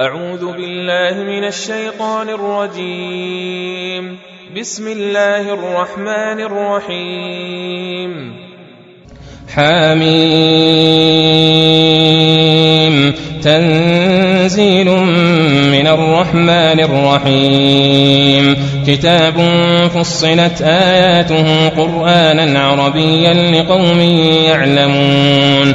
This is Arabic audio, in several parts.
أعوذ بالله من الشيطان الرجيم. بسم الله الرحمن الرحيم. حميم. تنزيل من الرحمن الرحيم. كتاب فصلت آياته قرآنا عربيا لقوم يعلمون.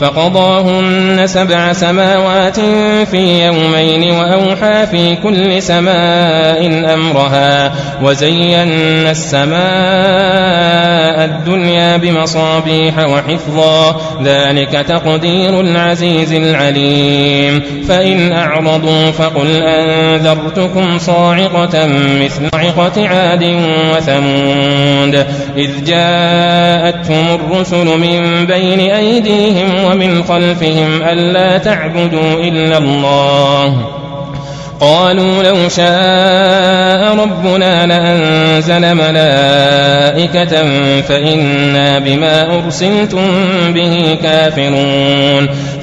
فقضاهن سبع سماوات في يومين وأوحى في كل سماء أمرها وزينا السماء الدنيا بمصابيح وحفظا ذلك تقدير العزيز العليم فإن أعرضوا فقل أنذرتكم صاعقة مثل صاعقة عاد وثمود إذ جاءتهم الرسل من بين أيديهم ومن خلفهم ألا تعبدوا إلا الله. قالوا لو شاء ربنا لأنزل ملائكة فإنا بما أرسلتم به كافرون.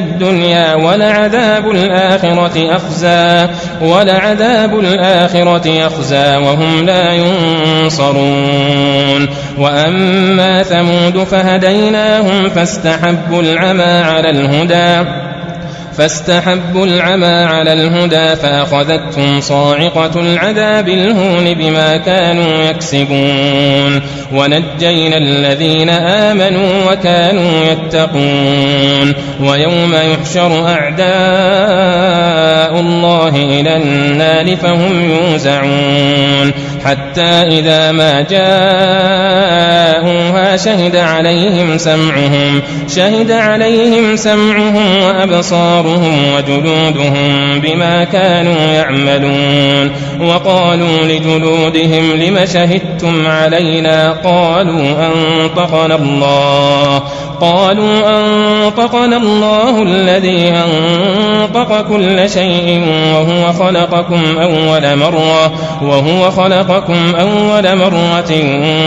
الدنيا ولعذاب الآخرة أخزى ولعذاب الآخرة أخزى وهم لا ينصرون. وأما ثمود فهديناهم فاستحبوا العمى على الهدى. فاستحبوا العمى على الهدى فأخذتهم صاعقة العذاب الهون بما كانوا يكسبون ونجينا الذين آمنوا وكانوا يتقون ويوم يحشر أعداء الله إلى النار فهم يوزعون حتى إذا ما جاءوها شهد عليهم سمعهم شهد عليهم سمعهم وأبصارهم وجلودهم بما كانوا يعملون. وقالوا لجلودهم لم شهدتم علينا؟ قالوا أنطقنا الله. قالوا أنطقنا الله الذي أنطق كل شيء وهو خلقكم أول مرة وهو خلقكم أول مرة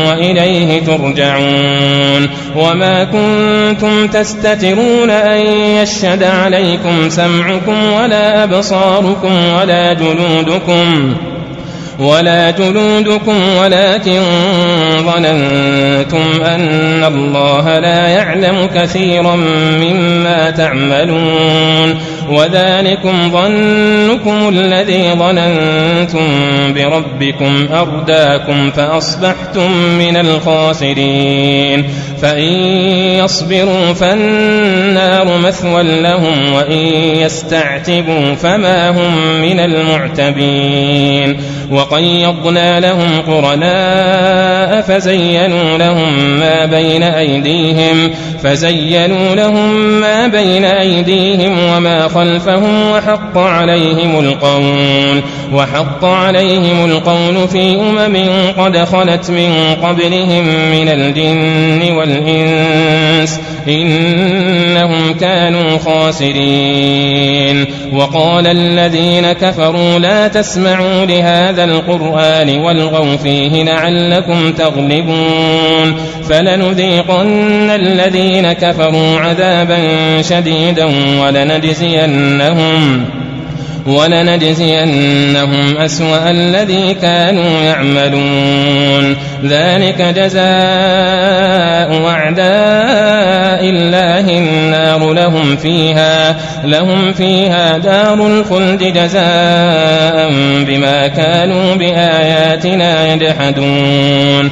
وإليه ترجعون. وما كنتم تستترون أن يشهد عليكم سمعكم ولا أبصاركم ولا جلودكم ولا جلودكم ولكن ظننتم أن الله لا يعلم كثيرا مما تعملون وذلكم ظنكم الذي ظننتم بربكم أرداكم فأصبحتم من الخاسرين فإن يصبروا فالنار مثوى لهم وإن يستعتبوا فما هم من المعتبين وقيضنا لهم قرناء فزينوا لهم ما بين أيديهم فزينوا لهم ما بين أيديهم وما خلفهم وحق عليهم القول وحق عليهم القول في أمم قد خلت من قبلهم من الجن والإنس إنهم كانوا خاسرين. وقال الذين كفروا لا تسمعوا لهذا القرآن والغوا فيه لعلكم تغلبون. فلنذيقن الذين كفروا عذابا شديدا ولنجزينهم ولنجزينهم أسوأ الذي كانوا يعملون. ذلك جزاء أعداء الله النار. لهم فيها لهم فيها دار الخلد جزاء بما كانوا بآياتنا يجحدون.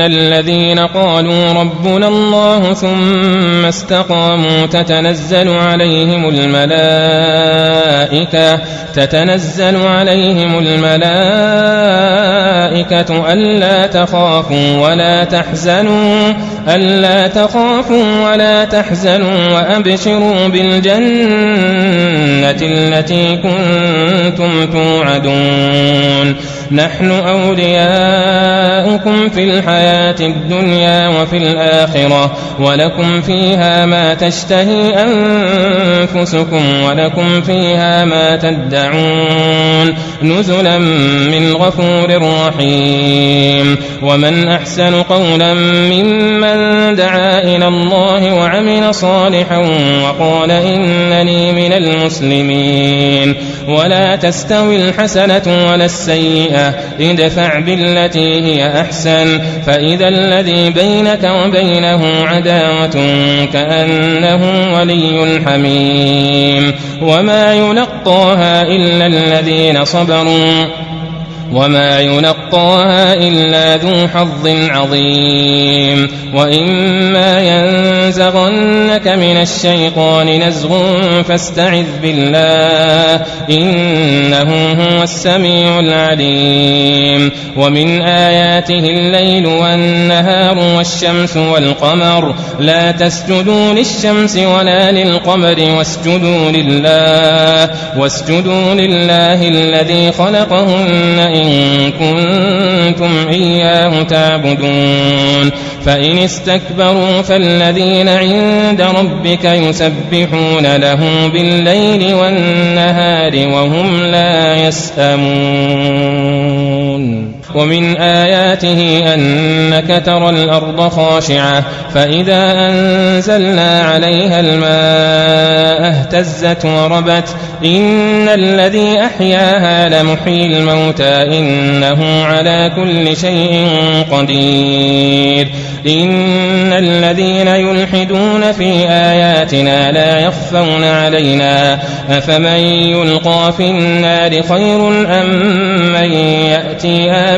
الذين قالوا ربنا الله ثم استقاموا تتنزل عليهم الملائكة تتنزل عليهم الملائكة ألا تخافوا ولا تحزنوا ألا تخافوا ولا تحزنوا وأبشروا بالجنة التي كنتم توعدون نحن أولياؤكم في الحياة الدنيا وفي الآخرة. ولكم فيها ما تشتهي أنفسكم ولكم فيها ما تدعون. نزلا من غفور رحيم. ومن أحسن قولا ممن دعا إلى الله وعمل صالحا وقال إنني من المسلمين. ولا تستوي الحسنة ولا السيئة. ادفع بالتي هي أحسن. فإذا الذي بينك وبينه عداوة كأنه ولي حميم وما يلقاها إلا الذين صبروا وما يلقاها إلا ذو حظ عظيم وإما ينزغنك من الشيطان نزغ فاستعذ بالله إنه هو السميع العليم ومن آياته الليل والنهار والشمس والقمر لا تسجدوا للشمس ولا للقمر واسجدوا لله واسجدوا لله الذي خلقهن إن كنتم إياه تعبدون. فإن استكبروا فالذين عند ربك يسبحون له بالليل والنهار وهم لا يسأمون. ومن آياته أنك ترى الأرض خاشعة فإذا أنزلنا عليها الماء اهتزت وربت إن الذي أحياها لمحيي الموتى إنه على كل شيء قدير إن الذين يلحدون في آياتنا لا يخفون علينا أفمن يلقى في النار خير أم من يأتي آمنا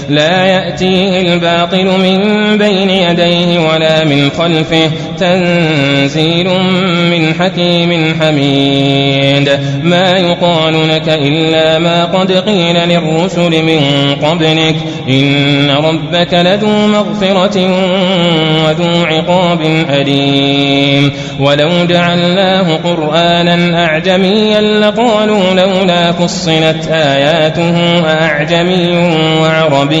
لا يأتيه الباطل من بين يديه ولا من خلفه تنزيل من حكيم حميد. ما يقال لك إلا ما قد قيل للرسل من قبلك. إن ربك لذو مغفرة وذو عقاب أليم. ولو جعلناه قرآنا أعجميا لقالوا لولا فصلت آياته أعجمي وعربي.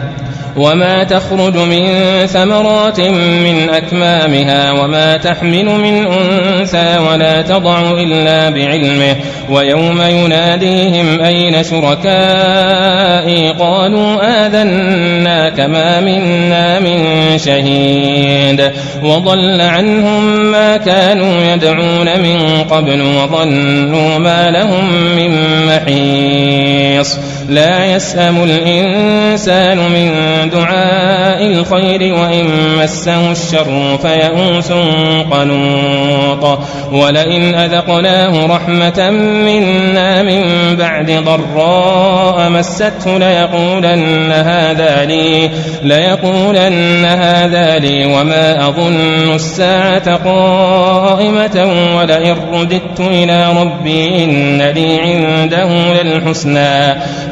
وما تخرج من ثمرات من أكمامها وما تحمل من أنثى ولا تضع إلا بعلمه ويوم يناديهم أين شركائي قالوا آذنا كما منا من شهيد وضل عنهم ما كانوا يدعون من قبل وظنوا ما لهم من محيص لا يسأم الإنسان من دعاء الخير وإن مسه الشر فيئوس قنوط. ولئن أذقناه رحمة منا من بعد ضراء مسته ليقولن هذا لي ليقولن هذا لي وما أظن الساعة قائمة ولئن رددت إلى ربي إن لي عنده للحسنى.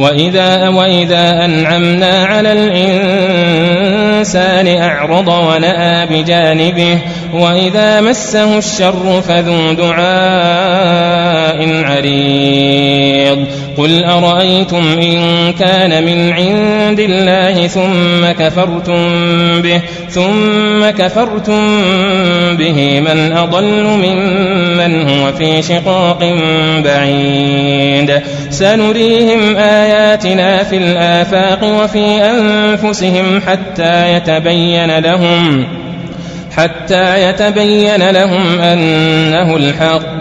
وإذا وإذا أنعمنا على الإنسان أعرض ونأى بجانبه وإذا مسه الشر فذو دعاء عريض. قل أرأيتم إن كان من عند الله ثم كفرتم به ثم كفرتم به من أضل ممن هو في شقاق بعيد سنريهم آياتنا في الآفاق وفي أنفسهم حتى يتبين لهم حتى يتبين لهم أنه